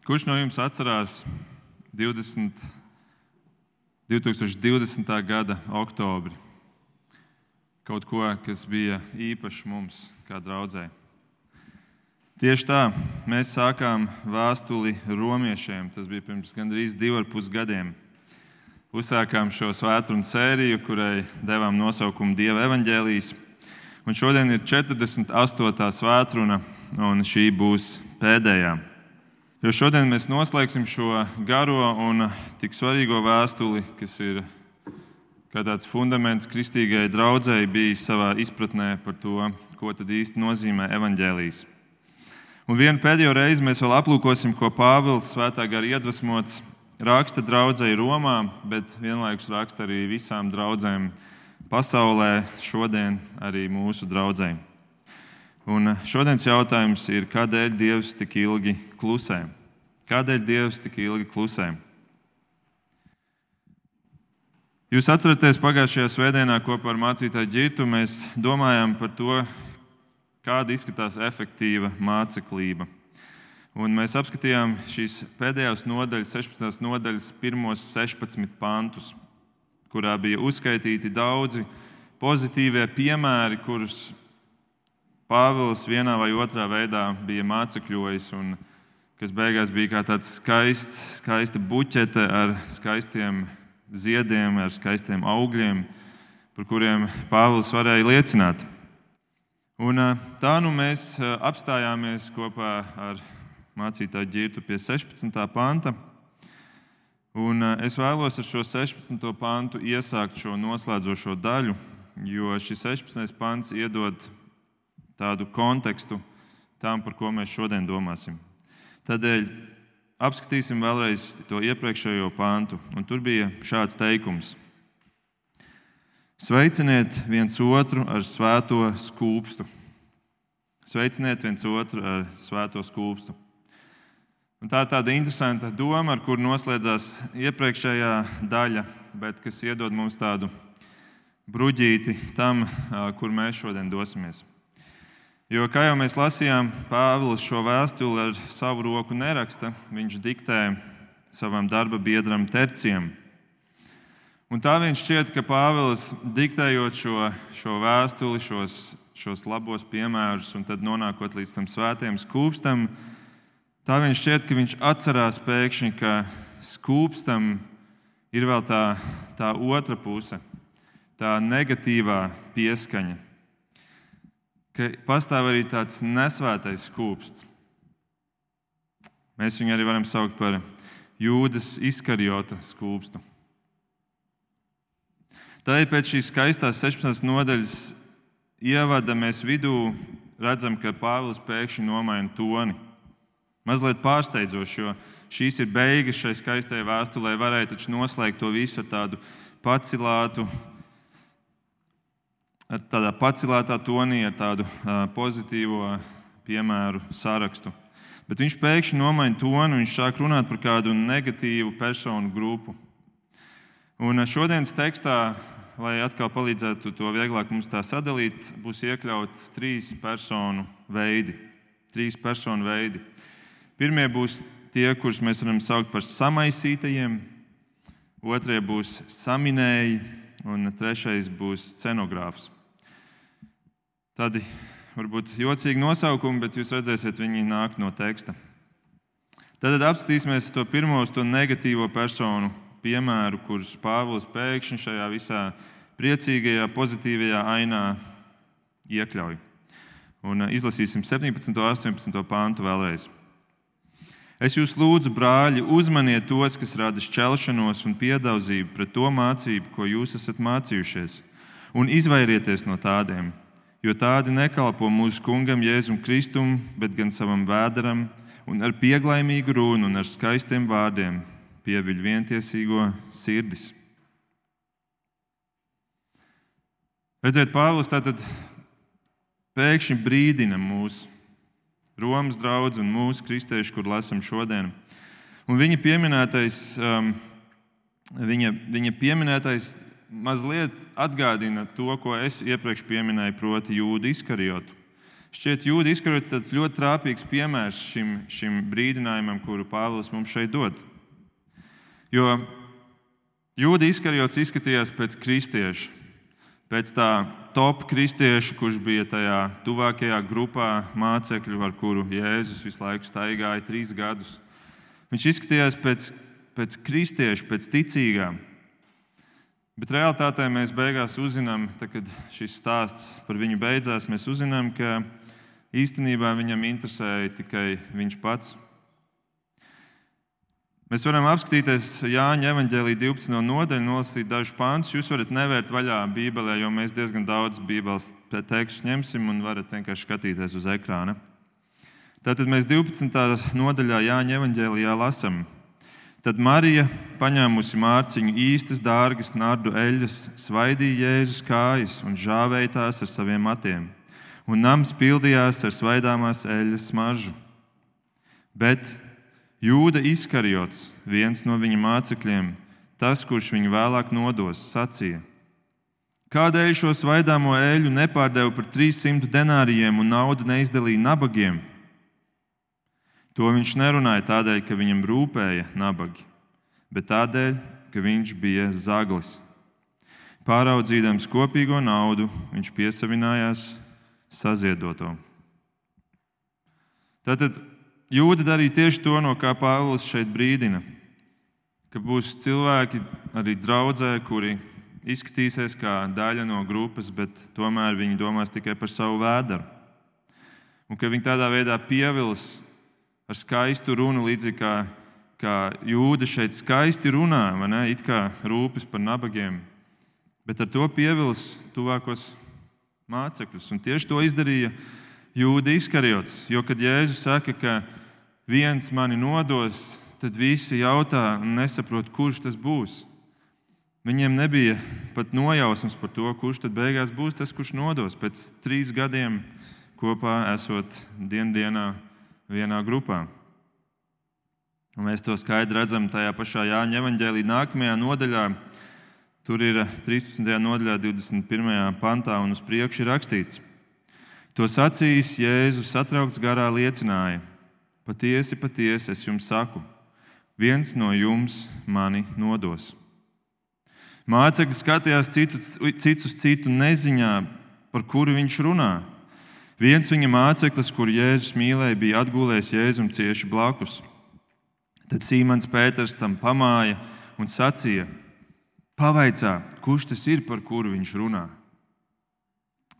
Kurš no jums atcerās 20, 2020. gada oktobri? Kaut ko, kas bija īpašs mums, kā draudzē. Tieši tā, mēs sākām vēstuli romiešiem. Tas bija pirms gandrīz diviem pusgadiem. Uzsākām šo svētdienu sēriju, kurai devām nosaukumu Dieva evaņģēlijas. Un šodien ir 48. svētdiena, un šī būs pēdējā. Jo šodien mēs noslēgsim šo garo un tik svarīgo vēstuli, kas ir kā tāds fundaments kristīgajai draudzēji, bijis savā izpratnē par to, ko tad īsti nozīmē evaņģēlijas. Un vienu pēdējo reizi mēs vēl aplūkosim, ko Pāvils svētā gara iedvesmots raksta draudzēji Romā, bet vienlaikus raksta arī visām draudzēm pasaulē, šodien arī mūsu draudzēm. Un šodienas jautājums ir, kādēļ Dievs tik ilgi klusē? Kādēļ Dievs tik ilgi klusē? Jūs atceraties, pagājušajā svētdienā kopā ar mācītāju Girtu mēs domājām par to, kāda izskatās efektīva māceklība. Un mēs apskatījām šīs pēdējās nodaļas, 16. nodaļas, pirmos 16 pantus, kurā bija uzskaitīti daudzi pozitīvie piemēri, kurus Pāvils vienā vai otrā veidā bija mācekļojis, un kas beigās bija kā tāds skaists, skaista buķete ar skaistiem ziediem, ar skaistiem augļiem, par kuriem Pāvils varēja liecināt. Un tā nu mēs apstājāmies kopā ar mācītāju ģirtu pie 16. panta. Un es vēlos ar šo 16. pantu iesākt šo noslēdzošo daļu, jo šis 16. pants iedod tādu kontekstu tam, par ko mēs šodien domāsim. Tādēļ apskatīsim vēlreiz to iepriekšējo pāntu. Un tur bija šāds teikums: Sveiciniet viens otru ar svēto skūpstu. Sveiciniet viens otru ar svēto skūpstu. Un tā ir tāda interesanta doma, ar kuru noslēdzās iepriekšējā daļa, bet kas iedod mums tādu bruģīti tam, kur mēs šodien dosimies. Jo, kā jau mēs lasījām, Pāvils šo vēstuli ar savu roku neraksta. Viņš diktē savam darba biedram terciem. Un tā viņš šķiet, ka Pāvils diktējot šo, šo vēstuli, šos, šos labos piemērus, un tad nonākot līdz tam svētajam skūpstam, tā viņš šķiet, ka viņš atcerās pēkšņi, ka skūpstam ir vēl tā, tā otra puse, tā negatīvā pieskaņa ka pastāv arī tāds nesvētais skūpsts. Mēs viņu arī varam saukt par jūdas izkarjota skūpstu. Tādēļ pēc šīs skaistās 16. nodaļas ievada mēs vidū redzam, ka Pāvils pēkšņi nomaina toni. Mazliet pārsteidzoši, jo šīs ir beigas šai skaistajai vēstulē. Varēja taču noslēgt to visu ar tādu pacilātu, tādā pacelētā tonī, ar tādu pozitīvu piemēru sarakstu. Bet viņš pēkšņi nomaina tonu, viņš sāk runāt par kādu negatīvu personu grupu. Un šodienas tekstā, lai atkal palīdzētu to vieglāk mums tā sadalīt, būs iekļauts trīs personu veidi. Trīs personu veidi. Pirmie būs tie, kurus mēs varam saukt par samaisītajiem, otrie būs saminēji, un trešais būs scenogrāfs. Tādi varbūt jocīgi nosaukumi, bet jūs redzēsiet, viņi nāk no teksta. Tad apskatīsimies to pirmo, to negatīvo personu piemēru, kurus Pāvils pēkšņi šajā visā priecīgajā, pozitīvajā ainā iekļauj. Un uh, izlasīsim 17. un 18. pāntu vēlreiz. Es jūs lūdzu, brāļi, uzmaniet tos, kas rada šķelšanos un piedauzību pret to mācību, ko jūs esat mācījušies, un izvairieties no tādiem jo tādi nekalpo mūsu kungam Jēzum Kristum, bet gan savam vēderam, un ar pieglaimīgu runu un ar skaistiem vārdiem pieviļ vientiesīgo sirdis. Redziet, Pāvils tātad pēkšņi brīdina mūsu Romas draugu un mūsu kristiešu, kur lasām šodien. Un viņa pieminētais, um, viņa, viņa pieminētais mazliet atgādina to, ko es iepriekš minēju, proti, jūdu izkarjotu. Šķiet, jūda izkarot tāds ļoti trāpīgs piemērs šim, šim brīdinājumam, kuru Pāvils mums šeit dod. Jo jūda izkarjots izskatījās pēc kristieša, pēc tā top kristieša, kurš bija tajā tuvākajā grupā mācekļu, ar kuru Jēzus visu laiku staigāja trīs gadus. Viņš izskatījās pēc, pēc kristieša, pēc ticīgām. Bet realtātē mēs beigās uzzinām, tad, kad šis stāsts par viņu beidzās, mēs uzzinām, ka īstenībā viņam interesēja tikai viņš pats. Mēs varam apskatīties Jāņa evanģēlī 12. nodaļu, nolasīt dažus pāntus. Jūs varat nevērt vaļā Bībelē, jo mēs diezgan daudz Bībeles tekstus ņemsim un varat vienkārši skatīties uz ekrāna. Tātad mēs 12. nodaļā Jāņa evanģēlijā lasām. Tad Marija, paņēmusi mārciņu īstas, dārgas nardu eļļas, svaidīja Jēzus kājas un žāvēja tās ar saviem matiem, un nams pildījās ar svaidāmās eļļas smaržu. Bet Jūda izkarjots, viens no viņa mācekļiem, tas, kurš viņu vēlāk nodos, sacīja: Kādēļ šo svaidāmo eļļu nepārdeva par 300 denārijiem un naudu neizdalīja nabagiem? To viņš nerunāja tādēļ, ka viņam rūpēja nabagi, bet tādēļ, ka viņš bija zaglis. Pāraudzīdams kopīgo naudu, viņš piesavinājās saziedoto. Tātad Jūda darīja tieši to, no kā Pāvils šeit brīdina. Ka būs cilvēki arī draudzē, kuri izskatīsies kā daļa no grupas, bet tomēr viņi domās tikai par savu vēderu. Un ka viņi tādā veidā pievils ar skaistu runu, līdzīgi kā, kā jūda šeit skaisti runā, ne, it kā rūpes par nabagiem, bet ar to pievils tuvākos mācekļus. Un tieši to izdarīja Jūda izkarjots. Jo, kad Jēzus saka, ka viens mani nodos, tad visi jautā un nesaprot, kurš tas būs. Viņiem nebija pat nojausmas par to, kurš tad beigās būs tas, kurš nodos pēc trīs gadiem kopā esot dienā vienā grupā. Un mēs to skaidri redzam tajā pašā Jāņa evanģēlī nākamajā nodaļā. Tur ir 13. nodaļā, 21. pantā, un uz priekšu rakstīts: To sacījis Jēzus, satraukts garā liecināja Patiesi, patiesi es jums saku, viens no jums mani nodos. Mācekļi skatījās citu, cits uz citu neziņā, par kuru viņš runā. Viens viņa māceklis, kuru Jēzus mīlēja, bija atgulējis Jēzum cieši blakus. Tad Sīmans Pēters tam pamāja un sacīja: Pavaicā, kurš tas ir, par kuru viņš runā?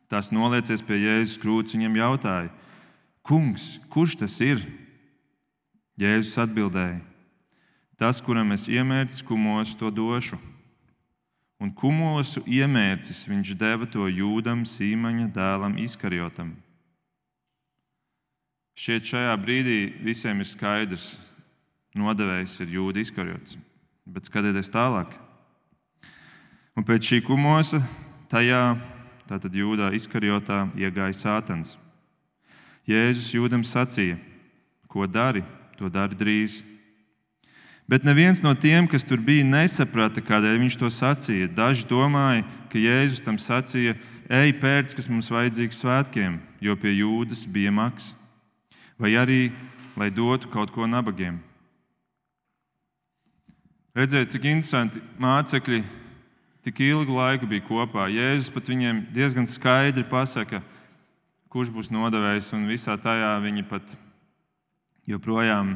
Tas noliecies pie Jēzus krūts, viņam jautāja: Kungs, kurš tas ir? Jēzus atbildēja: Tas, kuram es iemērcis kumosu, to došu. Un kumosu iemērcis viņš deva to jūdam, sīmaņa dēlam, izkarjotam. Šķiet, šajā brīdī visiem ir skaidrs, nodevējs ir jūda izkarjots. Bet skatieties tālāk. Un pēc šī kumosa tajā, tātad jūdā izkarjotā, iegāja sātans. Jēzus jūdam sacīja: Ko dari? to dara drīz. Bet neviens no tiem, kas tur bija, nesaprata, kādēļ viņš to sacīja. Daži domāja, ka Jēzus tam sacīja, ej, pērc, kas mums vajadzīgs svētkiem, jo pie jūdas bija maks, vai arī, lai dotu kaut ko nabagiem. Redziet, cik interesanti mācekļi tik ilgu laiku bija kopā. Jēzus pat viņiem diezgan skaidri pasaka, kurš būs nodevējs, un visā tajā viņi pat joprojām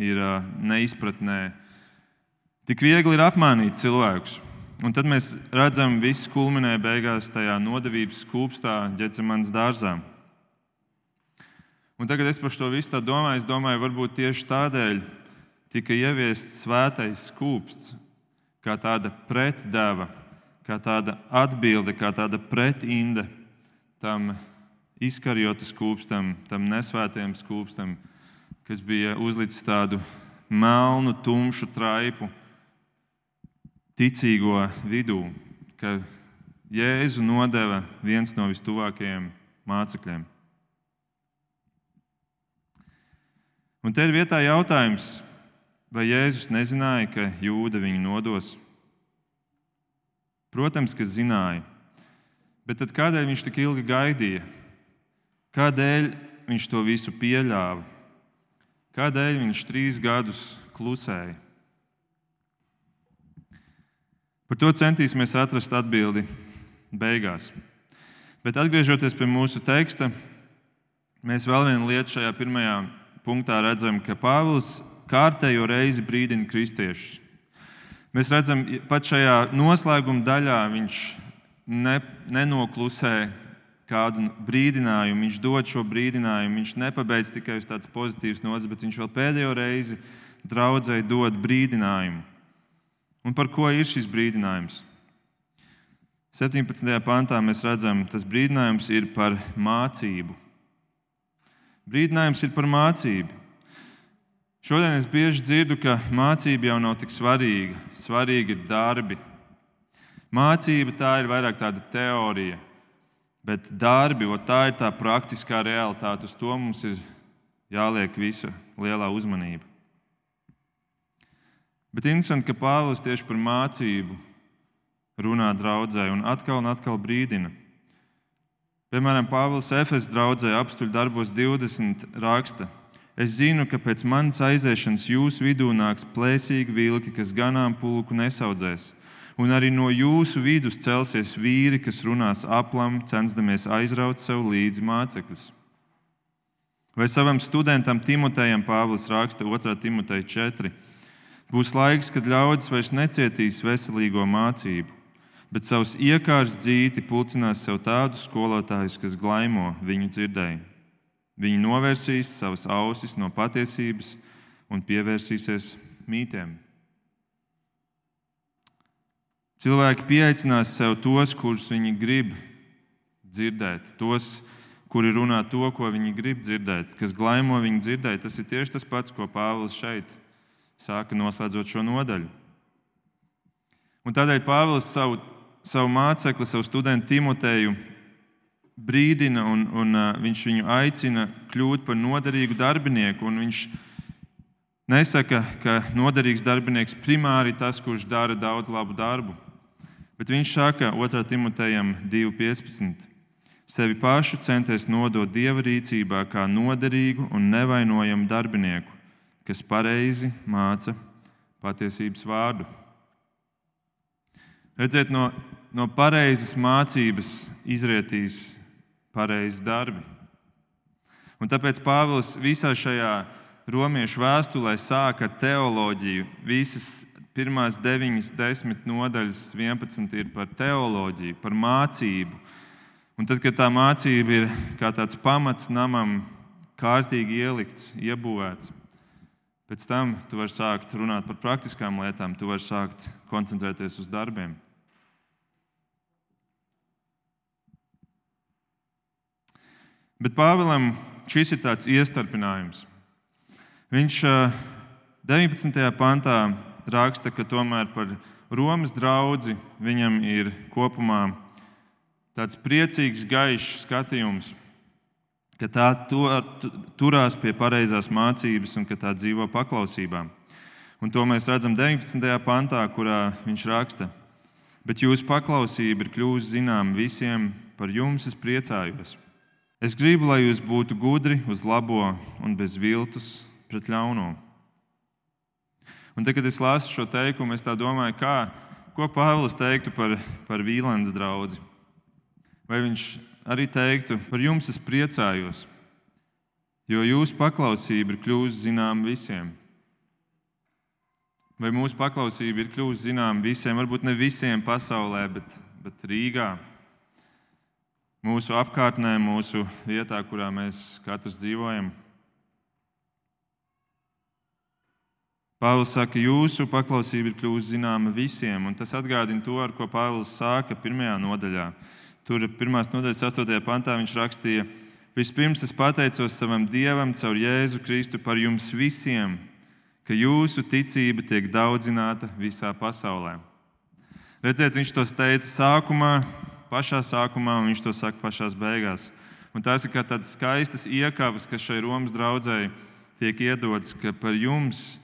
ir neizpratnē. Tik viegli ir apmānīt cilvēkus. Un tad mēs redzam, ka viss kulminē beigās tajā nodevības kūpstā, ģecemanas dārzā. Un tagad es par to visu domāju. Es domāju, varbūt tieši tādēļ tika ieviests svētais kūpsts, kā tāda pretdeva, kā tāda atbilde, kā tāda pretinde tam izkarjotas kūpstam, tam nesvētajam kūpstam, kas bija uzlicis tādu melnu, tumšu traipu ticīgo vidū, ka Jēzu nodeva viens no vistuvākajiem mācekļiem. Un te ir vietā jautājums, vai Jēzus nezināja, ka jūda viņu nodos? Protams, ka zināja. Bet kādēļ viņš tik ilgi gaidīja? Kādēļ viņš to visu pieļāva? Kādēļ viņš trīs gadus klusēja? Par to centīsimies atrast atbildi beigās. Bet atgriežoties pie mūsu teksta, mēs vēl vienu lietu šajā pirmajā punktā redzam, ka Pāvils kārtējo reizi brīdina kristiešus. Mēs redzam, pat šajā noslēguma daļā viņš ne, nenoklusē kādu brīdinājumu, viņš dod šo brīdinājumu. Viņš nepabeidz tikai uz tādas pozitīvas nozares, bet viņš vēl pēdējo reizi draudzēji dod brīdinājumu. Un par ko ir šis brīdinājums? 17. pantā mēs redzam, tas brīdinājums ir par mācību. Brīdinājums ir par mācību. Šodien es bieži dzirdu, ka mācība jau nav tik svarīga. Svarīgi ir darbi. Mācība tā ir vairāk tāda teorija, bet darbi, tā ir tā praktiskā realitāte. Uz to mums ir jāliek visa lielā uzmanība. Bet interesanti, ka Pāvils tieši par mācību runā draudzē un atkal un atkal brīdina. Piemēram, Pāvils Efes draudzē apstuļu darbos 20 raksta. Es zinu, ka pēc manas aiziešanas jūsu vidū nāks plēsīgi vilki, kas ganām pulku nesaudzēs. Un arī no jūsu vidus celsies vīri, kas runās aplam, censdamies aizraut sev līdzi mācekļus. Vai savam studentam Timotejam Pāvils raksta 2. Timoteja 4. Būs laiks, kad ļaudis vairs necietīs veselīgo mācību, bet savus iekārs dzīti pulcinās sev tādus skolotājus, kas glaimo viņu dzirdējumu. Viņi novērsīs savas ausis no patiesības un pievērsīsies mītiem. Cilvēki pieaicinās sev tos, kurus viņi grib dzirdēt, tos, kuri runā to, ko viņi grib dzirdēt, kas glaimo viņu dzirdēt. Tas ir tieši tas pats, ko Pāvils šeit sāka noslēdzot šo nodaļu. Un tādēļ Pāvils savu, savu mācekli, savu studentu Timoteju brīdina un, un viņš viņu aicina kļūt par noderīgu darbinieku. Viņš nesaka, ka noderīgs darbinieks primāri ir tas, kurš dara daudz labu darbu. Bet viņš saka 2. Timotejam 2.15. Sevi pašu centies nodot dieva rīcībā kā noderīgu un nevainojamu darbinieku, kas pareizi māca patiesības vārdu. Redziet, no, no pareizas mācības izrietīs pareizi darbi. Un tāpēc Pāvils visā šajā romiešu vēstulē sāk ar teoloģiju. Visas pirmās 9, 10 nodaļas, 11 ir par teoloģiju, par mācību. Un tad, kad tā mācība ir kā tāds pamats namam, kārtīgi ielikts, iebūvēts, Pēc tam tu vari sākt runāt par praktiskām lietām, tu vari sākt koncentrēties uz darbiem. Bet Pāvēlam šis ir tāds iestarpinājums. Viņš 19. pantā raksta, ka tomēr par Romas draugu viņam ir kopumā tāds priecīgs, gaišs skatījums ka tā turās pie pareizās mācības un ka tā dzīvo paklausībā. Un to mēs redzam 19. pantā, kurā viņš raksta: Bet jūsu paklausība ir kļuvusi zinām visiem, par jums es priecājos. Es gribu, lai jūs būtu gudri uz labo un bez viltus pret ļauno. Un tad, kad es lasu šo teikumu, es domāju, kā, ko Pāvils teiktu par, par Vīlandes draugu. Vai viņš arī teiktu, par jums es priecājos, jo jūsu paklausība ir kļuvusi zinām visiem. Vai mūsu paklausība ir kļuvusi zinām visiem, varbūt ne visiem pasaulē, bet, bet Rīgā, mūsu apkārtnē, mūsu vietā, kurā mēs katrs dzīvojam. Pāvils saka, jūsu paklausība ir kļuvusi zināma visiem, un tas atgādina to, ar ko Pāvils sāka pirmajā nodaļā. Tur pirmās nodaļas 8. pantā viņš rakstīja, vispirms es pateicos savam Dievam caur Jēzu Kristu par jums visiem, ka jūsu ticība tiek daudzināta visā pasaulē. Redziet, viņš to teica sākumā, pašā sākumā, un viņš to saka pašā beigās. Un tās ir kā tādas skaistas iekavas, kas šai Romas draudzēji tiek iedotas, ka par jums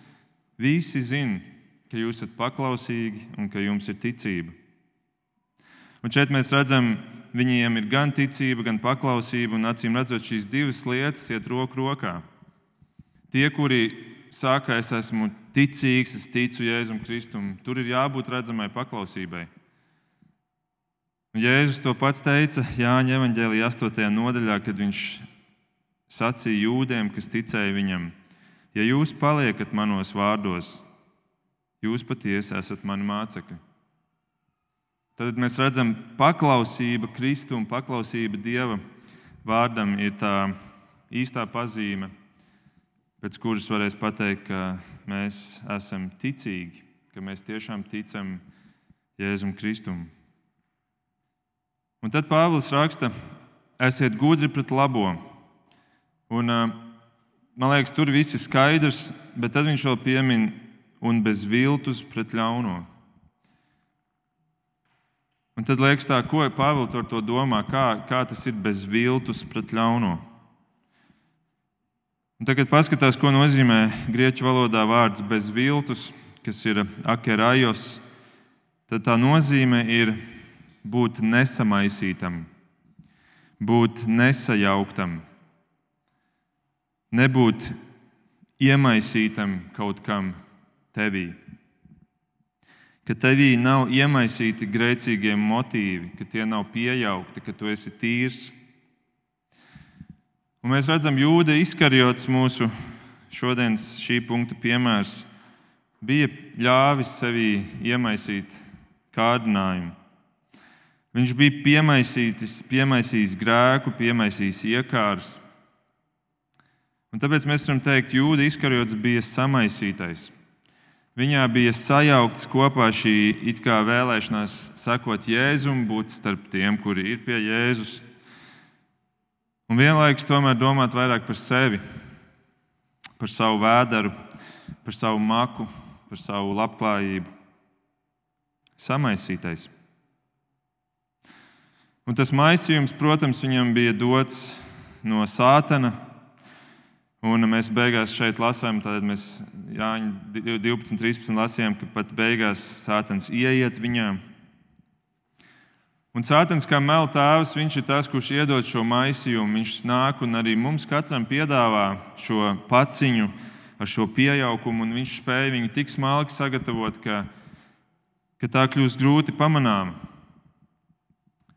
visi zina, ka jūs esat paklausīgi un ka jums ir ticība. Un šeit mēs redzam viņiem ir gan ticība, gan paklausība, un acīm redzot, šīs divas lietas iet roku rokā. Tie, kuri saka, es esmu ticīgs, es ticu Jēzum Kristum, tur ir jābūt redzamai paklausībai. Jēzus to pats teica Jāņa evanģēlijā 8. nodaļā, kad viņš sacīja jūdiem, kas ticēja viņam: Ja jūs paliekat manos vārdos, jūs patiesi esat mani mācekļi. Tad mēs redzam, ka paklausība Kristum, paklausība Dieva vārdam ir tā īstā pazīme, pēc kuras varēs pateikt, ka mēs esam ticīgi, ka mēs tiešām ticam Jēzum Kristum. Un tad Pāvils raksta, esiet gudri pret labo. Un, man liekas, tur viss ir skaidrs, bet tad viņš vēl piemin un bez viltus pret ļauno. Un tad liekas, tā, ko Pāvils ar to domā, kā, kā tas ir bez viltus pret ļauno. Un tagad paskatās, ko nozīmē grieķu valodā vārds bez viltus, kas ir akerājos. Tad tā nozīme ir būt nesamaisītam, būt nesajauktam, nebūt iemaisītam kaut kam tevī ka tevī nav iemaisīti grēcīgie motīvi, ka tie nav pieaugti, ka tu esi tīrs. Un mēs redzam, Jūda izkarjots mūsu šodienas šī punkta piemērs, bija ļāvis sevī iemaisīt kārdinājumu. Viņš bija piemaisījis grēku, piemaisījis iekārs. Un tāpēc mēs varam teikt, ka Jūda izkarjots bija samaisītais. Viņā bija sajaukts kopā šī it kā vēlēšanās sekot Jēzum, būt starp tiem, kuri ir pie Jēzus. Un vienlaikus tomēr domāt vairāk par sevi, par savu vēderu, par savu maku, par savu labklājību. Samaisītais. Un tas maisījums, protams, viņam bija dots no sātana, Un mēs beigās šeit lasām, tad mēs Jāņa 12, 13 lasījām, ka pat beigās Sātans ieiet viņā. Un Sātans, kā melu tēvs, viņš ir tas, kurš iedod šo maisījumu. Viņš nāk un arī mums katram piedāvā šo paciņu ar šo pieaugumu, un viņš spēja viņu tik smalki sagatavot, ka, ka tā kļūst grūti pamanāma.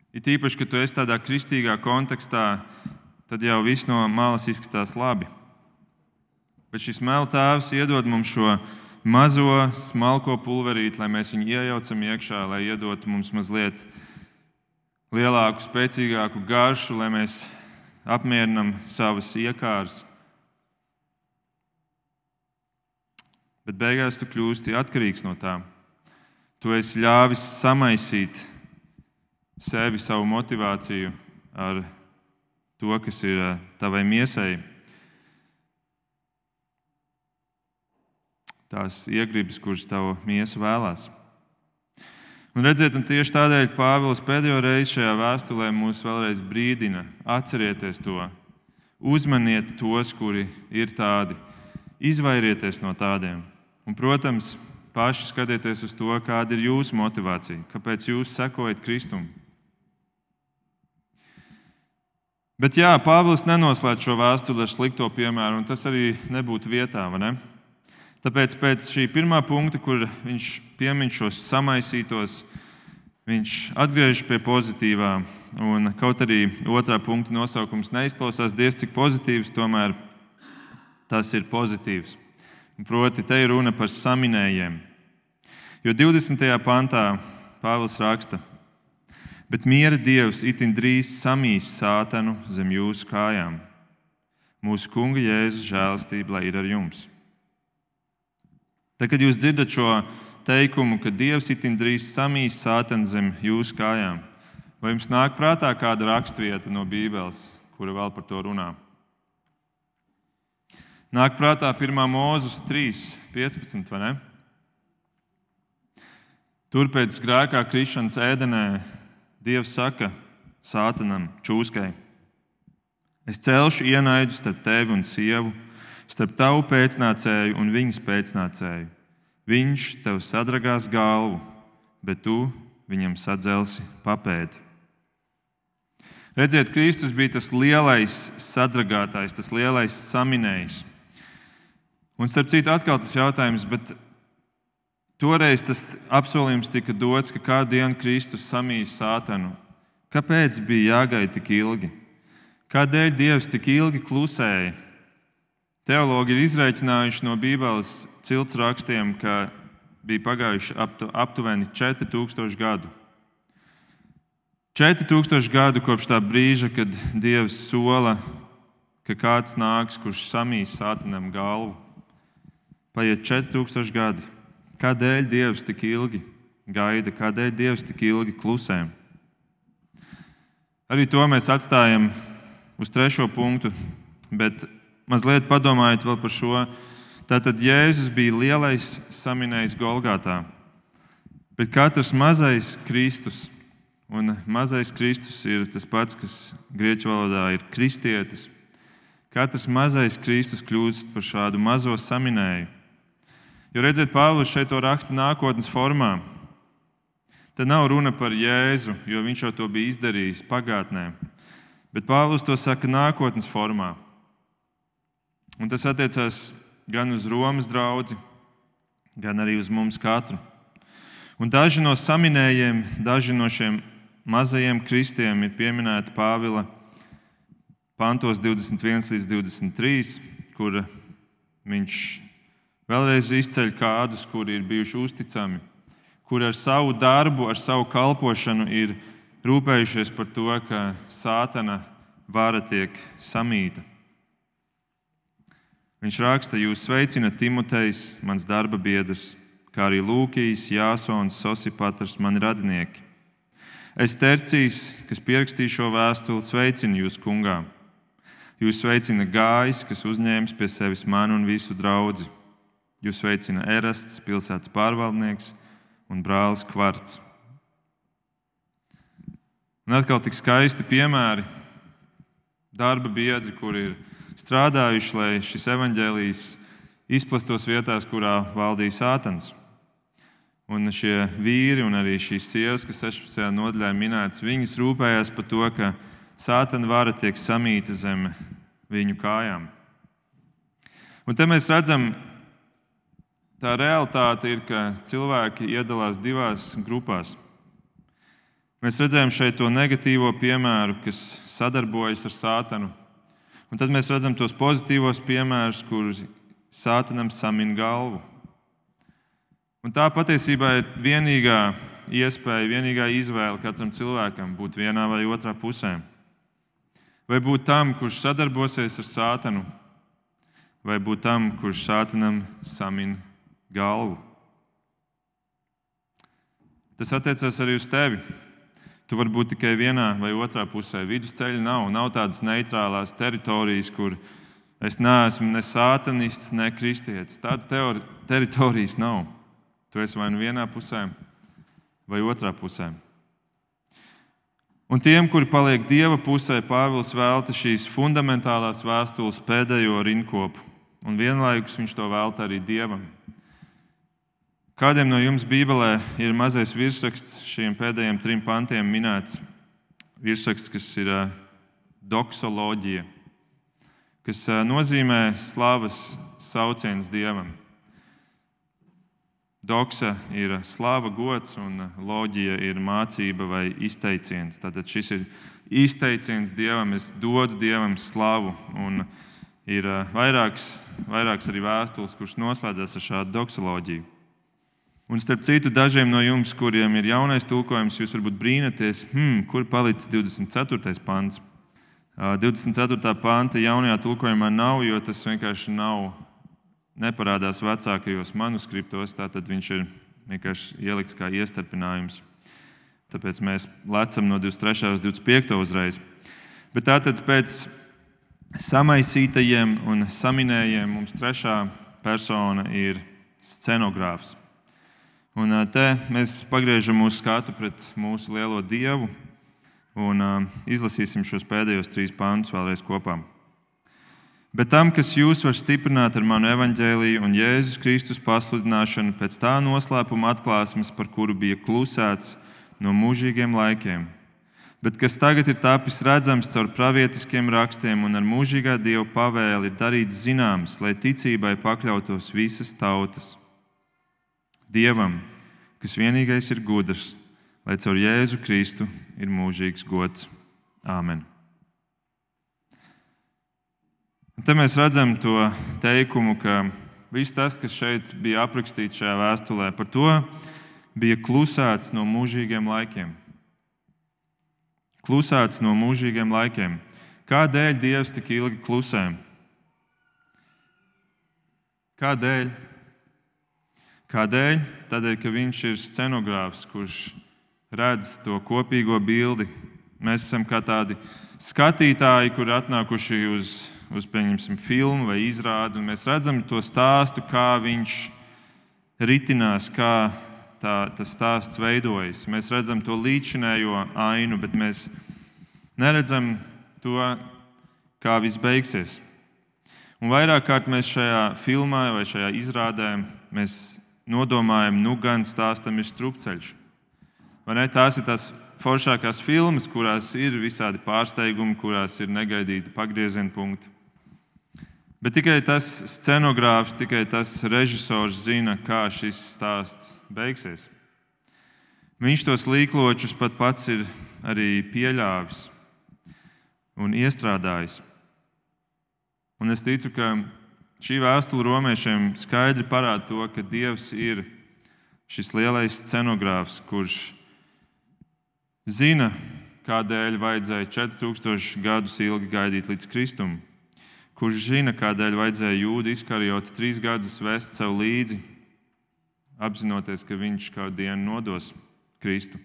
Ir tīpaši, ka tu esi tādā kristīgā kontekstā, tad jau viss no malas izskatās labi. Bet šis melu tēvs iedod mums šo mazo, smalko pulverīti, lai mēs viņu iejaucam iekšā, lai iedotu mums mazliet lielāku, spēcīgāku garšu, lai mēs apmierinām savas iekārtas. Bet beigās tu kļūsti atkarīgs no tā. Tu esi ļāvis samaisīt sevi, savu motivāciju ar to, kas ir eh, tavai miesai. tās iegribas, kuras tava miesa vēlās. Un redziet, un tieši tādēļ Pāvils pēdējo reizi šajā vēstulē mūs vēlreiz brīdina: atcerieties to, uzmaniet tos, kuri ir tādi, izvairieties no tādiem. Un, protams, paši skatieties uz to, kāda ir jūsu motivācija, kāpēc jūs sekojat Kristum. Bet jā, Pāvils nenoslēdz šo vēstuli ar slikto piemēru, un tas arī nebūtu vietā. Ne? Tāpēc pēc šī pirmā punkta, kur viņš piemin šos samaisītos, viņš atgriežas pie pozitīvā. Un, kaut arī otrā punkta nosaukums neizklausās diezgan cik pozitīvs, tomēr tas ir pozitīvs. Proti, te ir runa par saminējiem. Jo 20. pantā Pāvils raksta, bet miera dievs itin drīz samīs sātanu zem jūsu kājām. Mūsu kunga Jēzus žēlastība lai ir ar jums. Tad, kad jūs dzirdat šo teikumu, ka Dievs itin drīz samīs sāteni zem jūsu kājām, vai jums nāk prātā kāda raksturvieta no Bībeles, kura vēl par to runā? Nāk prātā 1. mūzis 3, 15. vai ne? Tur pēc grēkā krišanas ēdenē Dievs saka sātanam, čūskai: Es celšu ienaidu starp tevi un sievu starp tavu pēcnācēju un viņas pēcnācēju. Viņš tev sadragās galvu, bet tu viņam sadzelsi papēdi. Redziet, Kristus bija tas lielais sadragātājs, tas lielais saminējs. Un starp citu, atkal tas jautājums, bet toreiz tas apsolījums tika dots, ka kādu dienu Kristus samīs sātanu. Kāpēc bija jāgaida tik ilgi? Kādēļ Dievs tik ilgi klusēja? Teologi ir izreikinājuši no Bībeles cilts rakstiem, ka bija pagājuši aptuveni 4000 gadu. 4000 gadu kopš tā brīža, kad Dievs sola, ka kāds nāks, kurš samīs sātanam galvu. Paiet 4000 gadi. Kādēļ Dievs tik ilgi gaida, kādēļ Dievs tik ilgi klusē? Arī to mēs atstājam uz trešo punktu, bet mazliet padomājiet vēl par šo. Tātad Jēzus bija lielais saminējs Golgātā, bet katrs mazais Kristus Un mazais Kristus ir tas pats, kas grieķu valodā ir kristietis. Katrs mazais Kristus kļūst par šādu mazo saminēju. Jo redziet, Pāvils šeit to raksta nākotnes formā. Te nav runa par Jēzu, jo viņš jau to bija izdarījis pagātnē. Bet Pāvils to saka nākotnes formā. Un tas attiecās gan uz Romas draugu, gan arī uz mums katru. Un daži no saminējiem, daži no šiem mazajiem kristiem ir pieminēta Pāvila pantos 21 līdz 23, kur viņš vēlreiz izceļ kādus, kuri ir bijuši uzticami, kuri ar savu darbu, ar savu kalpošanu ir rūpējušies par to, ka sātana vara tiek samīta. Viņš raksta, jūs sveicinat Timotejs, mans darba biedrs, kā arī Lūkijas, Jāsons, Sosipatrs, mani radinieki. Es tercīs, kas pierakstīju šo vēstuli, sveicinu jūs, kungā. Jūs sveicina gājs, kas uzņēmis pie sevis mani un visu draugu. Jūs sveicina Erasts, pilsētas pārvaldnieks un brālis Kvarts. Un atkal tik skaisti piemēri, darba biedri, kuri ir strādājuši, lai šis evaņģēlijs izplastos vietās, kurā valdīja sātans. Un šie vīri un arī šīs sievas, kas 16. nodaļā minētas, viņas rūpējās par to, ka sātana vara tiek samīta zem viņu kājām. Un te mēs redzam, tā realitāte ir, ka cilvēki iedalās divās grupās. Mēs redzējām šeit to negatīvo piemēru, kas sadarbojas ar sātanu. Un tad mēs redzam tos pozitīvos piemērus, kurus sātanam samina galvu. Un tā patiesībā ir vienīgā iespēja, vienīgā izvēle katram cilvēkam būt vienā vai otrā pusē. Vai būt tam, kurš sadarbosies ar sātanu, vai būt tam, kurš sātanam samin galvu. Tas attiecas arī uz tevi. Tu vari būt tikai vienā vai otrā pusē. Vidusceļa nav. Nav tādas neitrālās teritorijas, kur es neesmu ne sātanists, ne kristietis. Tādas teritorijas nav. Tu esi vai nu vienā pusē, vai otrā pusē. Un tiem, kuri paliek Dieva pusē, Pāvils velta šīs fundamentālās vēstules pēdējo rinkopu, un vienlaikus viņš to velta arī Dievam. Kādiem no jums Bībelē ir mazais virsraksts šiem pēdējiem trim pantiem minēts? Virsraksts, kas ir doksoloģija, kas nozīmē slavas sauciens Dievam. Doksa ir slava, gods, un loģija ir mācība vai izteiciens. Tātad šis ir izteiciens Dievam, es dodu Dievam slavu. Un ir eh, vairāks, vairāks arī vēstules, kuras noslēdzas ar šādu doksoloģiju. Un starp citu, dažiem no jums, kuriem ir jaunais tulkojums, jūs varbūt brīnaties, hmm, kur palicis 24. pants. 24. panta jaunajā tulkojumā nav, jo tas vienkārši nav neparādās vecākajos manuskriptos, tad viņš ir vienkārši ielikts kā iestarpinājums. Tāpēc mēs lecam no 23. uz 25. uzreiz. Bet tātad pēc samaisītajiem un saminējiem mums trešā persona ir scenogrāfs. Un te mēs pagriežam mūsu skatu pret mūsu lielo dievu un izlasīsim šos pēdējos trīs pāntus vēlreiz kopā. Bet tam, kas jūs var stiprināt ar manu evaņģēlīju un Jēzus Kristus pasludināšanu pēc tā noslēpuma atklāsmes, par kuru bija klusēts no mūžīgiem laikiem, bet kas tagad ir tapis redzams caur pravietiskiem rakstiem un ar mūžīgā dieva pavēli, ir darīts zināms, lai ticībai pakļautos visas tautas. Dievam, kas vienīgais ir gudrs, lai caur Jēzu Kristu ir mūžīgs gods. Āmen! Un te mēs redzam to teikumu, ka viss tas, kas šeit bija aprakstīts šajā vēstulē, par to bija klusēts no mūžīgiem laikiem. Klusēts no mūžīgiem laikiem. Kādēļ Dievs tik ilgi klusē? Kādēļ? Kādēļ? Tādēļ, ka Viņš ir scenogrāfs, kurš redz to kopīgo bildi. Mēs esam kā tādi skatītāji, kur atnākuši uz uz filmu vai izrādi, un mēs redzam to stāstu, kā viņš ritinās, kā tā, tas stāsts veidojas. Mēs redzam to līdzinējo ainu, bet mēs neredzam to, kā viss beigsies. Un vairāk kārt mēs šajā filmā vai šajā izrādē nodomājam, nu gan stāstam ir strupceļš. Vai ne? Tās ir tās foršākās filmas, kurās ir visādi pārsteigumi, kurās ir negaidīti pagrieziena punkti. Bet tikai tas scenogrāfs, tikai tas režisors zina, kā šis stāsts beigsies. Viņš tos līkločus pat pats ir arī pieļāvis un iestrādājis. Un es ticu, ka šī vēstule romiešiem skaidri parāda to, ka Dievs ir šis lielais scenogrāfs, kurš zina, kādēļ vajadzēja 4000 gadus ilgi gaidīt līdz Kristumam kurš zina, kādēļ vajadzēja jūdu izkarjot trīs gadus vest sev līdzi, apzinoties, ka viņš kādu dienu nodos Kristu.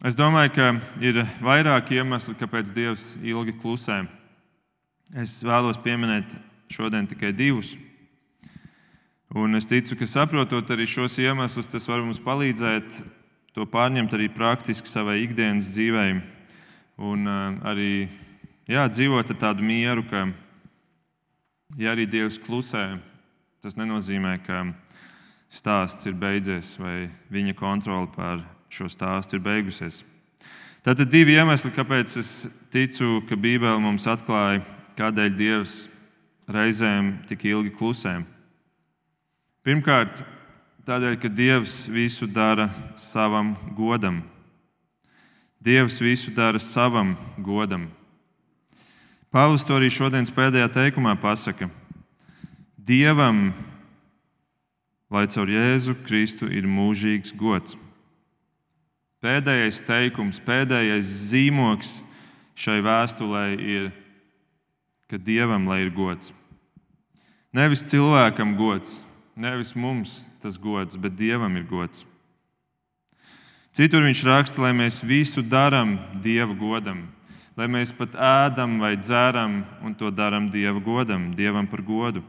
Es domāju, ka ir vairāki iemesli, kāpēc Dievs ilgi klusē. Es vēlos pieminēt šodien tikai divus. Un es ticu, ka saprotot arī šos iemeslus, tas var mums palīdzēt to pārņemt arī praktiski savai ikdienas dzīvei. Un uh, arī jā, dzīvot ar tādu mieru, ka, ja arī Dievs klusē, tas nenozīmē, ka stāsts ir beidzies vai viņa kontrole pār šo stāstu ir beigusies. Tātad divi iemesli, kāpēc es ticu, ka Bībele mums atklāja, kādēļ Dievs reizēm tik ilgi klusē. Pirmkārt, tādēļ, ka Dievs visu dara savam godam. Dievs visu dara savam godam. Pāvils to arī šodienas pēdējā teikumā pasaka. Dievam, lai caur Jēzu Kristu ir mūžīgs gods. Pēdējais teikums, pēdējais zīmoks šai vēstulē ir, ka Dievam lai ir gods. Nevis cilvēkam gods, nevis mums tas gods, bet Dievam ir gods. Citur viņš raksta, lai mēs visu darām Dieva godam lai mēs pat ēdam vai dzeram un to darām Dieva godam, Dievam par godu.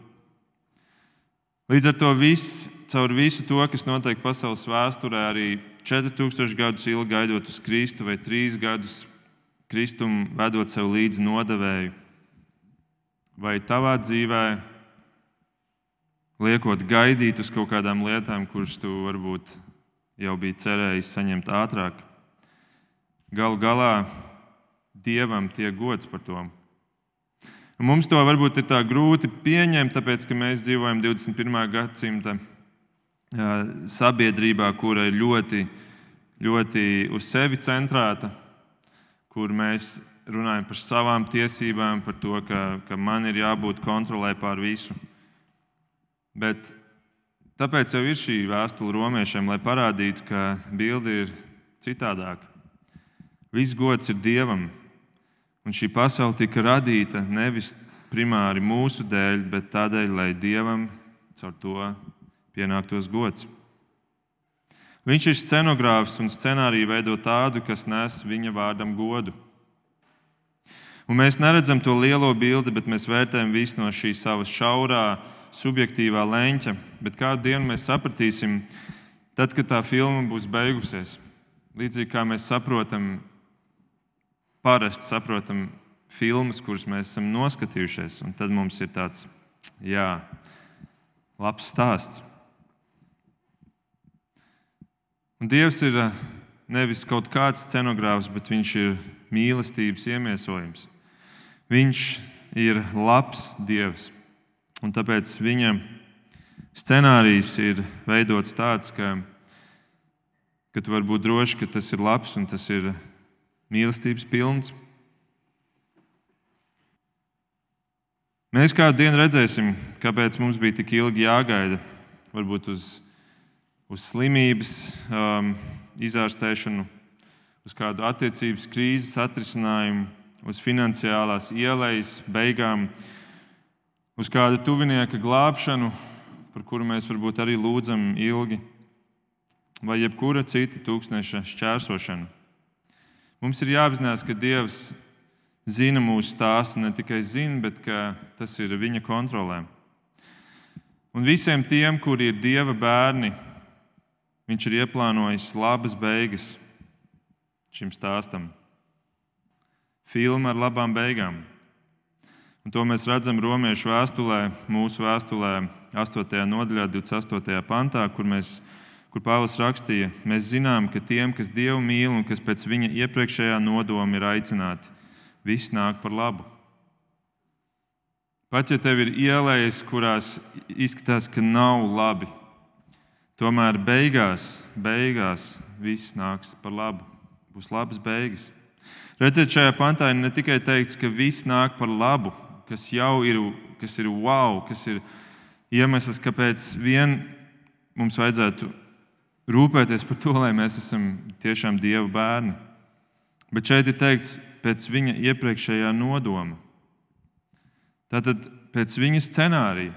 Līdz ar to viss, caur visu to, kas notiek pasaules vēsturē, arī 4000 gadus ilgi gaidot uz Kristu vai 3 gadus Kristum vedot sev līdzi nodevēju, vai tavā dzīvē liekot gaidīt uz kaut kādām lietām, kuras tu varbūt jau biji cerējis saņemt ātrāk. Galu galā Dievam tiek gods par to. Un mums to varbūt ir tā grūti pieņemt, tāpēc ka mēs dzīvojam 21. gadsimta sabiedrībā, kura ir ļoti, ļoti uz sevi centrēta, kur mēs runājam par savām tiesībām, par to, ka, ka man ir jābūt kontrolē pār visu. Bet tāpēc jau ir šī vēstule romiešiem, lai parādītu, ka bilde ir citādāka. Viss gods ir Dievam, Un šī pasaule tika radīta nevis primāri mūsu dēļ, bet tādēļ, lai Dievam caur to pienāktos gods. Viņš ir scenogrāfs un scenāriju veido tādu, kas nes viņa vārdam godu. Un mēs neredzam to lielo bildi, bet mēs vērtējam visu no šī savas šaurā, subjektīvā leņķa. Bet kādu dienu mēs sapratīsim, tad, kad tā filma būs beigusies. Līdzīgi kā mēs saprotam, parasti saprotam filmas, kuras mēs esam noskatījušies, un tad mums ir tāds, jā, labs stāsts. Un Dievs ir eh, nevis kaut kāds scenogrāfs, bet viņš ir mīlestības iemiesojums. Viņš ir labs Dievs. Un tāpēc viņa scenārijs ir veidots tāds, ka, ka tu vari būt drošs, ka tas ir labs un tas ir mīlestības pilns. Mēs kādu dienu redzēsim, kāpēc mums bija tik ilgi jāgaida. Varbūt uz, uz slimības um, izārstēšanu, uz kādu attiecības krīzes atrisinājumu, uz finansiālās ielējas beigām, uz kādu tuvinieka glābšanu, par kuru mēs varbūt arī lūdzam ilgi, vai jebkura cita tūkstneša šķērsošana. Mums ir jāapzinās, ka Dievs zina mūsu stāstu, ne tikai zina, bet tas ir viņa kontrolē. Un visiem tiem, kuri ir Dieva bērni, viņš ir ieplānojis labas beigas šim stāstam. Filma ar labām beigām. Un to mēs redzam Romiešu vēstulē, mūsu vēstulē, 8. nodaļā, 28. pantā, kur, mēs, kur Pāvils rakstīja, mēs zinām, ka tiem, kas Dievu mīl un kas pēc viņa iepriekšējā nodoma ir aicināti, viss nāk par labu. Pat ja tev ir ielējas, kurās izskatās, ka nav labi, tomēr beigās, beigās viss nāks par labu. Būs labas beigas. Redziet, šajā pantā ir ne tikai teikts, ka viss nāk par labu, kas jau ir, kas ir wow, kas ir iemesls, kāpēc vien mums vajadzētu rūpēties par to, lai mēs esam tiešām Dieva bērni. Bet šeit ir teikts, pēc viņa iepriekšējā nodoma. Tātad pēc viņa scenārija,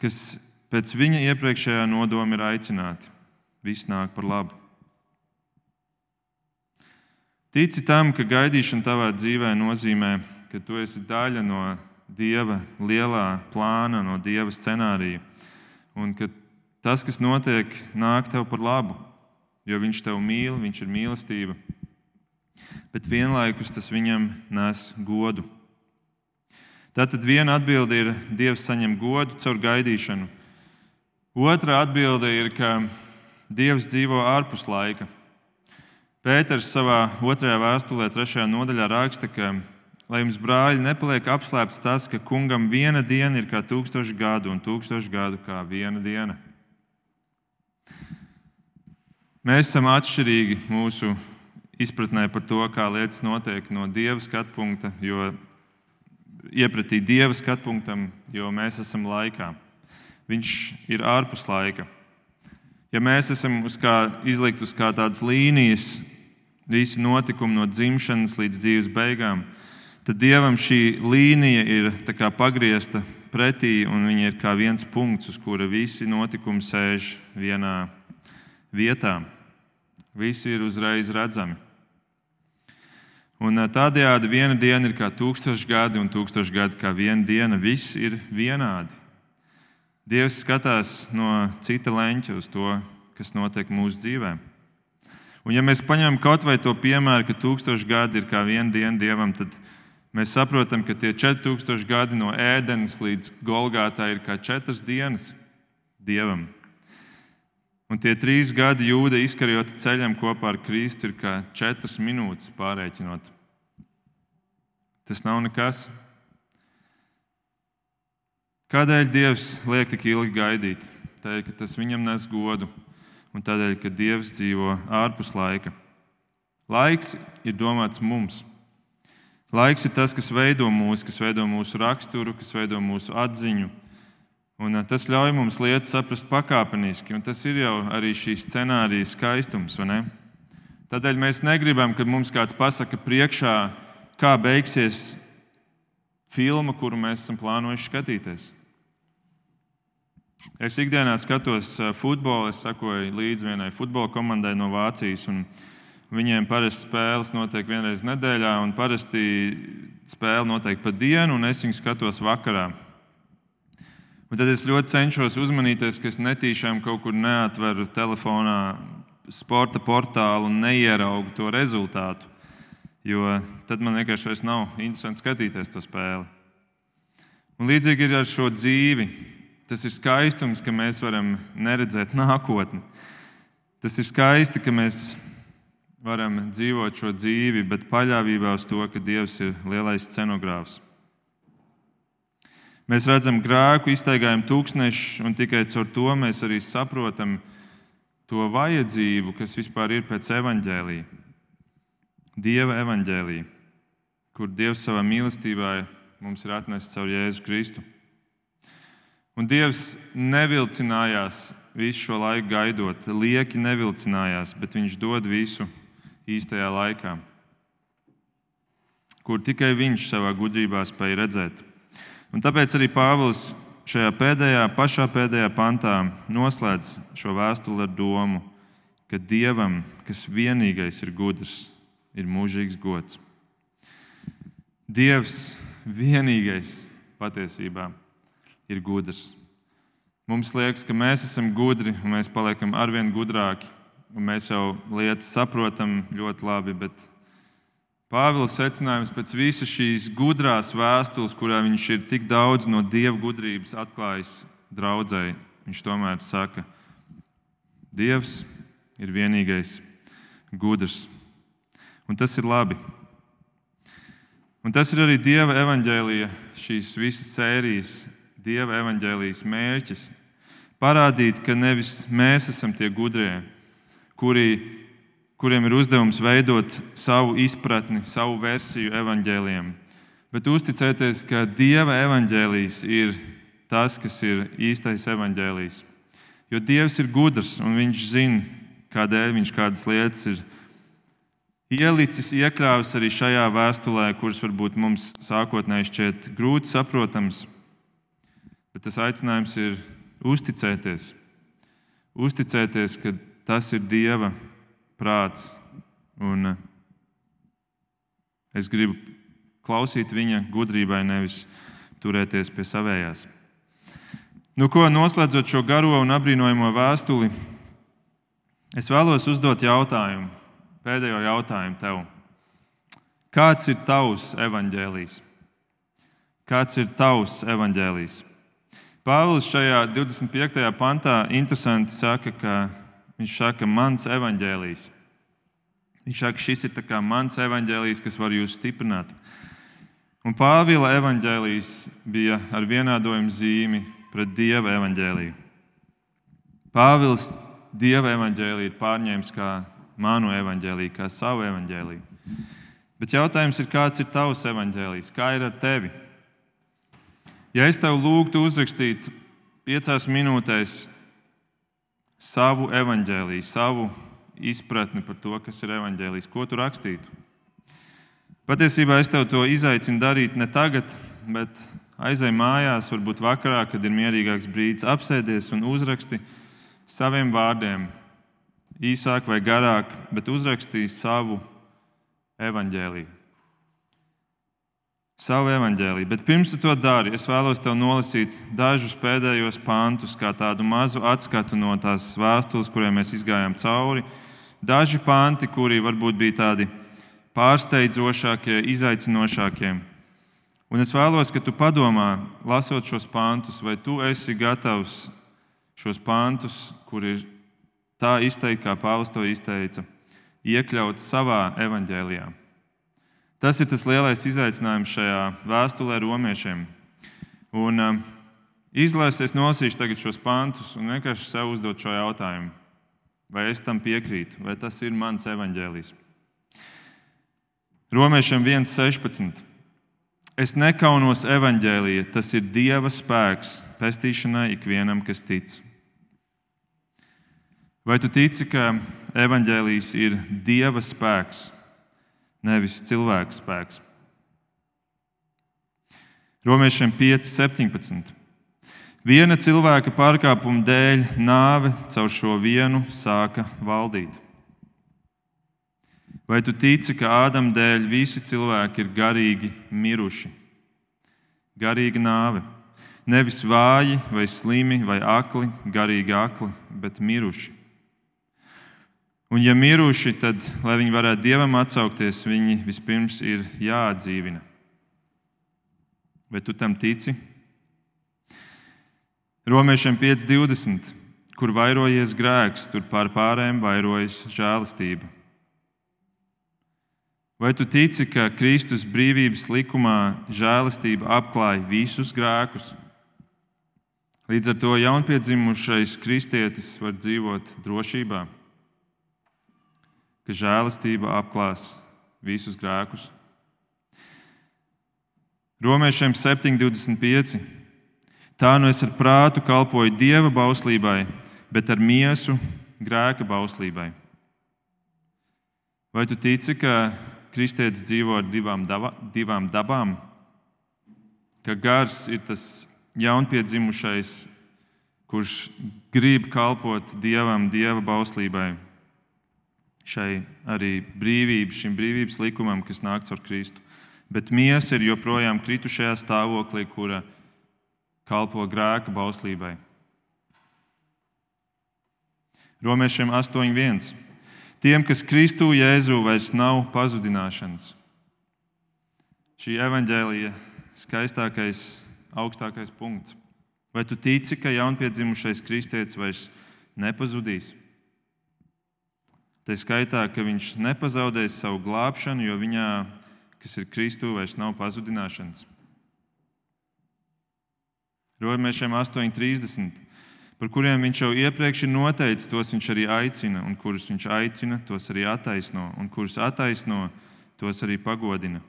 kas pēc viņa iepriekšējā nodoma ir aicināti, viss nāk par labu. Tici tam, ka gaidīšana tavā dzīvē nozīmē ka tu esi daļa no Dieva lielā plāna, no Dieva scenārija. Un ka tas, kas notiek, nāk tev par labu, jo Viņš tev mīl, Viņš ir mīlestība. Bet vienlaikus tas viņam nes godu. Tātad viena atbilde ir, ka Dievs saņem godu caur gaidīšanu. Otra atbilde ir, ka Dievs dzīvo ārpus laika. Pēters savā otrajā vēstulē, trešajā nodaļā raksta, ka Lai jums, brāļi, nepaliek apslēpts tas, ka kungam viena diena ir kā tūkstoši gadu, un tūkstoši gadu kā viena diena. Mēs esam atšķirīgi mūsu izpratnē par to, kā lietas notiek no dieva skatu punkta, jo iepratī dieva skatu punktam, jo mēs esam laikā. Viņš ir ārpus laika. Ja mēs esam uz kā, izlikt uz kā tādas līnijas, visi notikumi no dzimšanas līdz dzīves beigām, tad Dievam šī līnija ir pagriezta pretī, un viņa ir kā viens punkts, uz kura visi notikumi sēž vienā vietā. Visi ir uzreiz redzami. Un tādējādi viena diena ir kā tūkstoši gadi, un tūkstoši gadi kā viena diena. Viss ir vienādi. Dievs skatās no cita leņķa uz to, kas notiek mūsu dzīvēm. Un, ja mēs paņemam kaut vai to piemēru, ka tūkstoši gadi ir kā viena diena Dievam, tad mēs saprotam, ka tie 4000 gadi no ēdenes līdz Golgātai ir kā četras dienas dievam. Un tie trīs gadi jūda izkarjota ceļam kopā ar Kristu ir kā četras minūtes pārreikinot. Tas nav nekas. Kādēļ Dievs liek tik ilgi gaidīt? Tādēļ, ka tas viņam nes godu, un tādēļ, ka Dievs dzīvo ārpus laika. Laiks ir domāts mums. Laiks ir tas, kas veido mūsu, kas veido mūsu raksturu, kas veido mūsu atziņu. Un tas ļauj mums lietas saprast pakāpeniski, un tas ir jau arī šī scenārija skaistums. Tādēļ mēs negribam, kad mums kāds pasaka priekšā, kā beigsies filma, kuru mēs esam plānojuši skatīties. Es ikdienā skatos futbolu, es sakoju līdzi vienai futbola komandai no Vācijas. Viņiem parasti spēles notiek vienreiz nedēļā, un parasti spēle notiek pa dienu, un es viņu skatos vakarā. Un tad es ļoti cenšos uzmanīties, ka es netīšām kaut kur neatveru telefonā sporta portālu un neieraugu to rezultātu. Jo tad man vienkārši nav interesanti skatīties to spēli. Un līdzīgi ir ar šo dzīvi. Tas ir skaistums, ka mēs varam neredzēt nākotni. Tas ir skaisti, ka mēs varam dzīvot šo dzīvi, bet paļāvībā uz to, ka Dievs ir lielais scenogrāfs. Mēs redzam grēku, iztaigājam tūkstnešus, un tikai caur to mēs arī saprotam to vajadzību, kas vispār ir pēc evaņģēlīja. Dieva evaņģēlīja, kur Dievs savā mīlestībā mums ir atnesis caur Jēzu Kristu. Un Dievs nevilcinājās visu šo laiku gaidot, lieki nevilcinājās, bet Viņš dod visu īstajā laikā, kur tikai Viņš savā gudrībā spēja redzēt. Un tāpēc arī Pāvils šajā pēdējā, pašā pēdējā pantā noslēdz šo vēstuli ar domu, ka Dievam, kas vienīgais ir gudrs, ir mūžīgs gods. Dievs vienīgais patiesībā ir gudrs. Mums liekas, ka mēs esam gudri un mēs paliekam arvien gudrāki. Mēs jau lietas saprotam ļoti labi, bet Pāvila secinājums pēc visas šīs gudrās vēstules, kurā viņš ir tik daudz no dieva gudrības atklājis draudzēji, viņš tomēr saka, Dievs ir vienīgais gudrs. Un tas ir labi. Un tas ir arī Dieva evaņģēlīja, šīs visas sērijas, Dieva evaņģēlījas mērķis. Parādīt, ka nevis mēs esam tie gudrie, kuri kuriem ir uzdevums veidot savu izpratni, savu versiju evaņģēliem. Bet uzticēties, ka Dieva evaņģēlijs ir tas, kas ir īstais evaņģēlijs. Jo Dievs ir gudrs un Viņš zina, kādēļ Viņš kādas lietas ir ielicis, iekļāvis arī šajā vēstulē, kuras varbūt mums sākotnēji šķiet grūti saprotams. Bet tas aicinājums ir uzticēties. Uzticēties, ka tas ir Dieva prāts. Un eh, es gribu klausīt viņa gudrībai, nevis turēties pie savējās. Nu, ko noslēdzot šo garo un apbrīnojamo vēstuli, es vēlos uzdot jautājumu, pēdējo jautājumu tev. Kāds ir tavs evaņģēlijs? Kāds ir tavs evaņģēlijs? Pāvils šajā 25. pantā interesanti saka, ka Viņš saka, mans evaņģēlijs. Viņš saka, šis ir mans evaņģēlijs, kas var jūs stiprināt. Un Pāvila evaņģēlijs bija ar vienādojumu zīmi pret Dieva evaņģēliju. Pāvils Dieva evaņģēliju ir pārņēmis kā manu evaņģēliju, kā savu evaņģēliju. Bet jautājums ir, kāds ir tavs evaņģēlijs? Kā ir ar tevi? Ja es tev lūgtu uzrakstīt piecās minūtēs savu evaņģēlīju, savu izpratni par to, kas ir evaņģēlijs, ko tu rakstītu. Patiesībā es tev to izaicinu darīt ne tagad, bet aizej mājās, varbūt vakarā, kad ir mierīgāks brīdis, apsēties un uzraksti saviem vārdiem, īsāk vai garāk, bet uzrakstīji savu evaņģēlīju savu evaņģēlīju. Bet pirms tu to dari, es vēlos tev nolasīt dažus pēdējos pantus, kā tādu mazu atskatu no tās vēstules, kuriem mēs gājām cauri. Daži panti, kuri varbūt bija tādi pārsteidzošākie, izaicinošākie. Un es vēlos, ka tu padomā, lasot šos pantus, vai tu esi gatavs šos pantus, kur ir tā izteikti, kā Pāvils to izteica, iekļaut savā evaņģēlijā. Tas ir tas lielais izaicinājums šajā vēstulē romiešiem. Un, uh, izlēsies nolasīšu tagad šos pantus un vienkārši sev uzdot šo jautājumu. Vai es tam piekrītu, vai tas ir mans evaņģēlijs? Romiešiem 1,16. Es nekaunos evaņģēlīja, tas ir Dieva spēks pestīšanai ikvienam, kas tic. Vai tu tici, ka evaņģēlijs ir Dieva spēks nevis cilvēka spēks. Romiešiem 5, 17. Viena cilvēka pārkāpuma dēļ nāve caur šo vienu sāka valdīt. Vai tu tici, ka Ādama dēļ visi cilvēki ir garīgi miruši? Garīga nāve. Nevis vāji, vai slimi, vai akli, garīgi akli, bet miruši. Un, ja miruši, tad, lai viņi varētu dievam atsaukties, viņi vispirms ir jāatdzīvina. Vai tu tam tici? Romiešiem 5.20. kur vairojies grēks, tur pār pārējiem vairojas žēlastība. Vai tu tici, ka Kristus brīvības likumā žēlastība apklāja visus grēkus? Līdz ar to jaunpiedzimušais kristietis var dzīvot drošībā, ka žēlastība apklās visus grēkus. Romiešiem 7,25. Tā nu es ar prātu kalpoju dieva bauslībai, bet ar miesu grēka bauslībai. Vai tu tici, ka kristietis dzīvo ar divām, daba, divām dabām? Ka gars ir tas jaunpiedzimušais, kurš grib kalpot dievam, dieva bauslībai, šai arī brīvības, šim brīvības likumam, kas nāk caur Kristu. Bet miesa ir joprojām kritušajā stāvoklī, kura kalpo grēka bauslībai. Romiešiem 8.1. Tiem, kas Kristu Jēzu vairs nav pazudināšanas. Šī evaņģēlija skaistākais, augstākais punkts. Vai tu tici, ka jaunpiedzimušais kristietis vairs nepazudīs? Tā skaitā, ka viņš nepazaudēs savu glābšanu, jo viņā, kas ir Kristu, vairs nav pazudināšanas. Romiešiem 8.30 par kuriem viņš jau iepriekš ir noteicis, tos viņš arī aicina, un kurus viņš aicina, tos arī attaisno, un kurus attaisno, tos arī pagodina.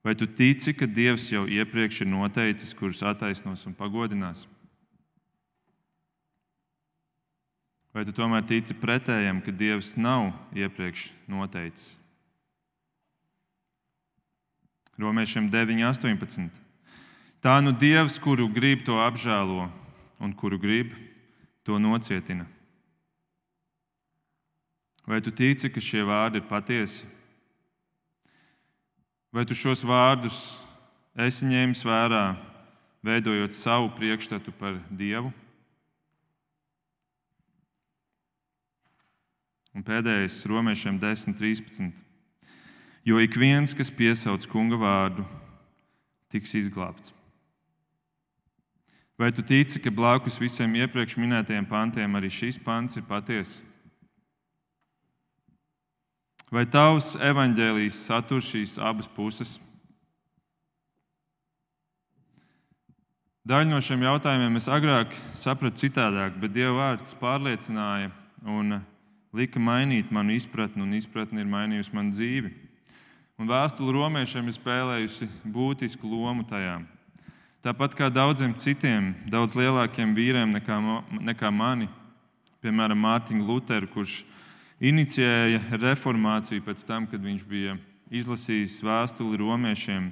Vai tu tici, ka Dievs jau iepriekš ir noteicis, kurus attaisnos un pagodinās? Vai tu tomēr tici pretējam, ka Dievs nav iepriekš noteicis? Romiešiem 9, 18. Tā nu Dievs, kuru grib to apžēlo, un kuru grib, to nocietina. Vai tu tici, ka šie vārdi ir patiesi? Vai tu šos vārdus esi ņēmis vērā, veidojot savu priekšstatu par Dievu? Un pēdējais romiešiem 10, 13. Jo ik viens, kas piesauc kunga vārdu, tiks izglābts. Vai tu tici, ka blakus visiem iepriekš minētajiem pantiem arī šis pants ir patiesa? Vai tavs evaņģēlijs satur šīs abas puses? Daļu no šiem jautājumiem es agrāk sapratu citādāk, bet Dieva vārds pārliecināja un lika mainīt manu izpratni, un izpratni ir mainījusi manu dzīvi. Un vēstule romiešiem ir spēlējusi būtisku lomu tajā. Tāpat kā daudziem citiem, daudz lielākiem vīriem nekā, nekā mani, piemēram, Mārtiņu Lutheru, kurš inicijēja reformāciju pēc tam, kad viņš bija izlasījis vēstuli romiešiem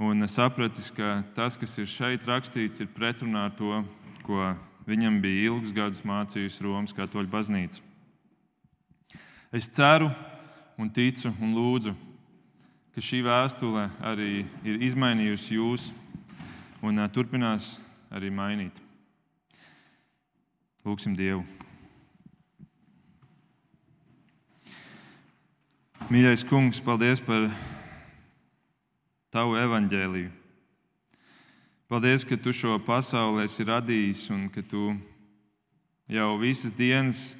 un sapratis, ka tas, kas ir šeit rakstīts, ir pretrunā ar to, ko viņam bija ilgus gadus mācījusi Romas katoļu baznīca. Es ceru un ticu un lūdzu, ka šī vēstule arī ir izmainījusi jūsu un turpinās arī mainīt. Lūksim Dievu. Mīļais kungs, paldies par tavu evaņģēliju. Paldies, ka tu šo pasauli esi radījis un ka tu jau visas dienas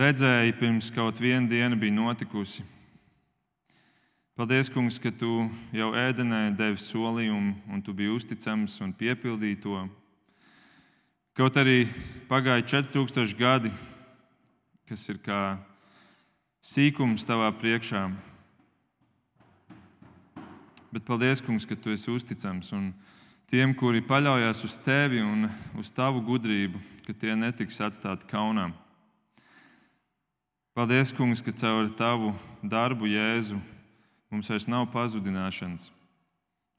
redzēji, pirms kaut viena diena bija notikusi. Paldies, Kungs, ka tu jau ēdenē devi solījumu, un tu biji uzticams un piepildīji to. Kaut arī pagāja 4000 gadi, kas ir kā sīkums tavā priekšā. Bet paldies, Kungs, ka tu esi uzticams. Un tiem, kuri paļaujas uz tevi un uz tavu gudrību, ka tie netiks atstāti kaunā. Paldies, Kungs, ka caur tavu darbu, Jēzu, mums vairs nav pazudināšanas,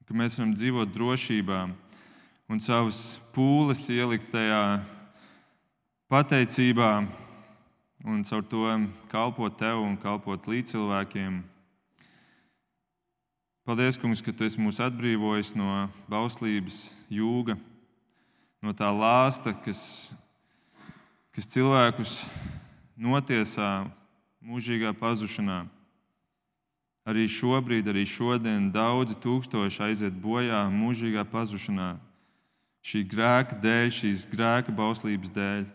ka mēs varam dzīvot drošībā un savus pūles ielikt tajā pateicībā un caur to kalpot tev un kalpot līdzcilvēkiem. Paldies, Kungs, ka tu esi mūs atbrīvojis no bauslības jūga, no tā lāsta, kas, kas cilvēkus notiesā mūžīgā pazušanā. Arī šobrīd, arī šodien daudzi tūkstoši aiziet bojā mūžīgā pazušanā. šī grēka dēļ, šīs grēka bauslības dēļ.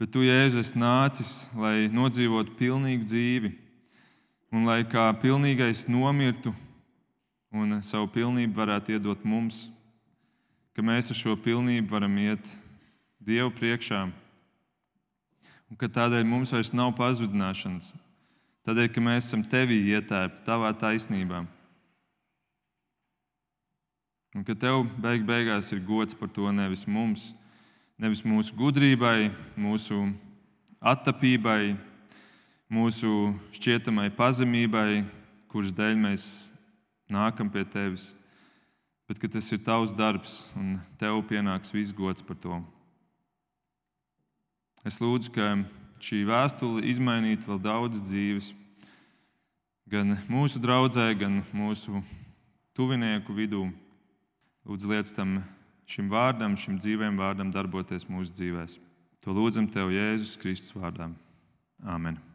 Bet tu, Jēzus, esi nācis, lai nodzīvotu pilnīgu dzīvi, un lai kā pilnīgais nomirtu un savu pilnību varētu iedot mums, ka mēs ar šo pilnību varam iet Dievu priekšā, un ka tādēļ mums vairs nav pazudināšanas, tādēļ, ka mēs esam tevī ietērpti, tavā taisnībā. Un ka tev beig beigās ir gods par to nevis mums, nevis mūsu gudrībai, mūsu attapībai, mūsu šķietamai pazemībai, kuras dēļ mēs nākam pie tevis, bet ka tas ir tavs darbs un tev pienāks viss gods par to. Es lūdzu, ka šī vēstule izmainītu vēl daudzas dzīves, gan mūsu draudzē, gan mūsu tuvinieku vidū. Lūdzu, liec tam šim vārdam, šim dzīvēm vārdam darboties mūsu dzīvēm. To lūdzam Tev Jēzus Kristus vārdā. Āmen!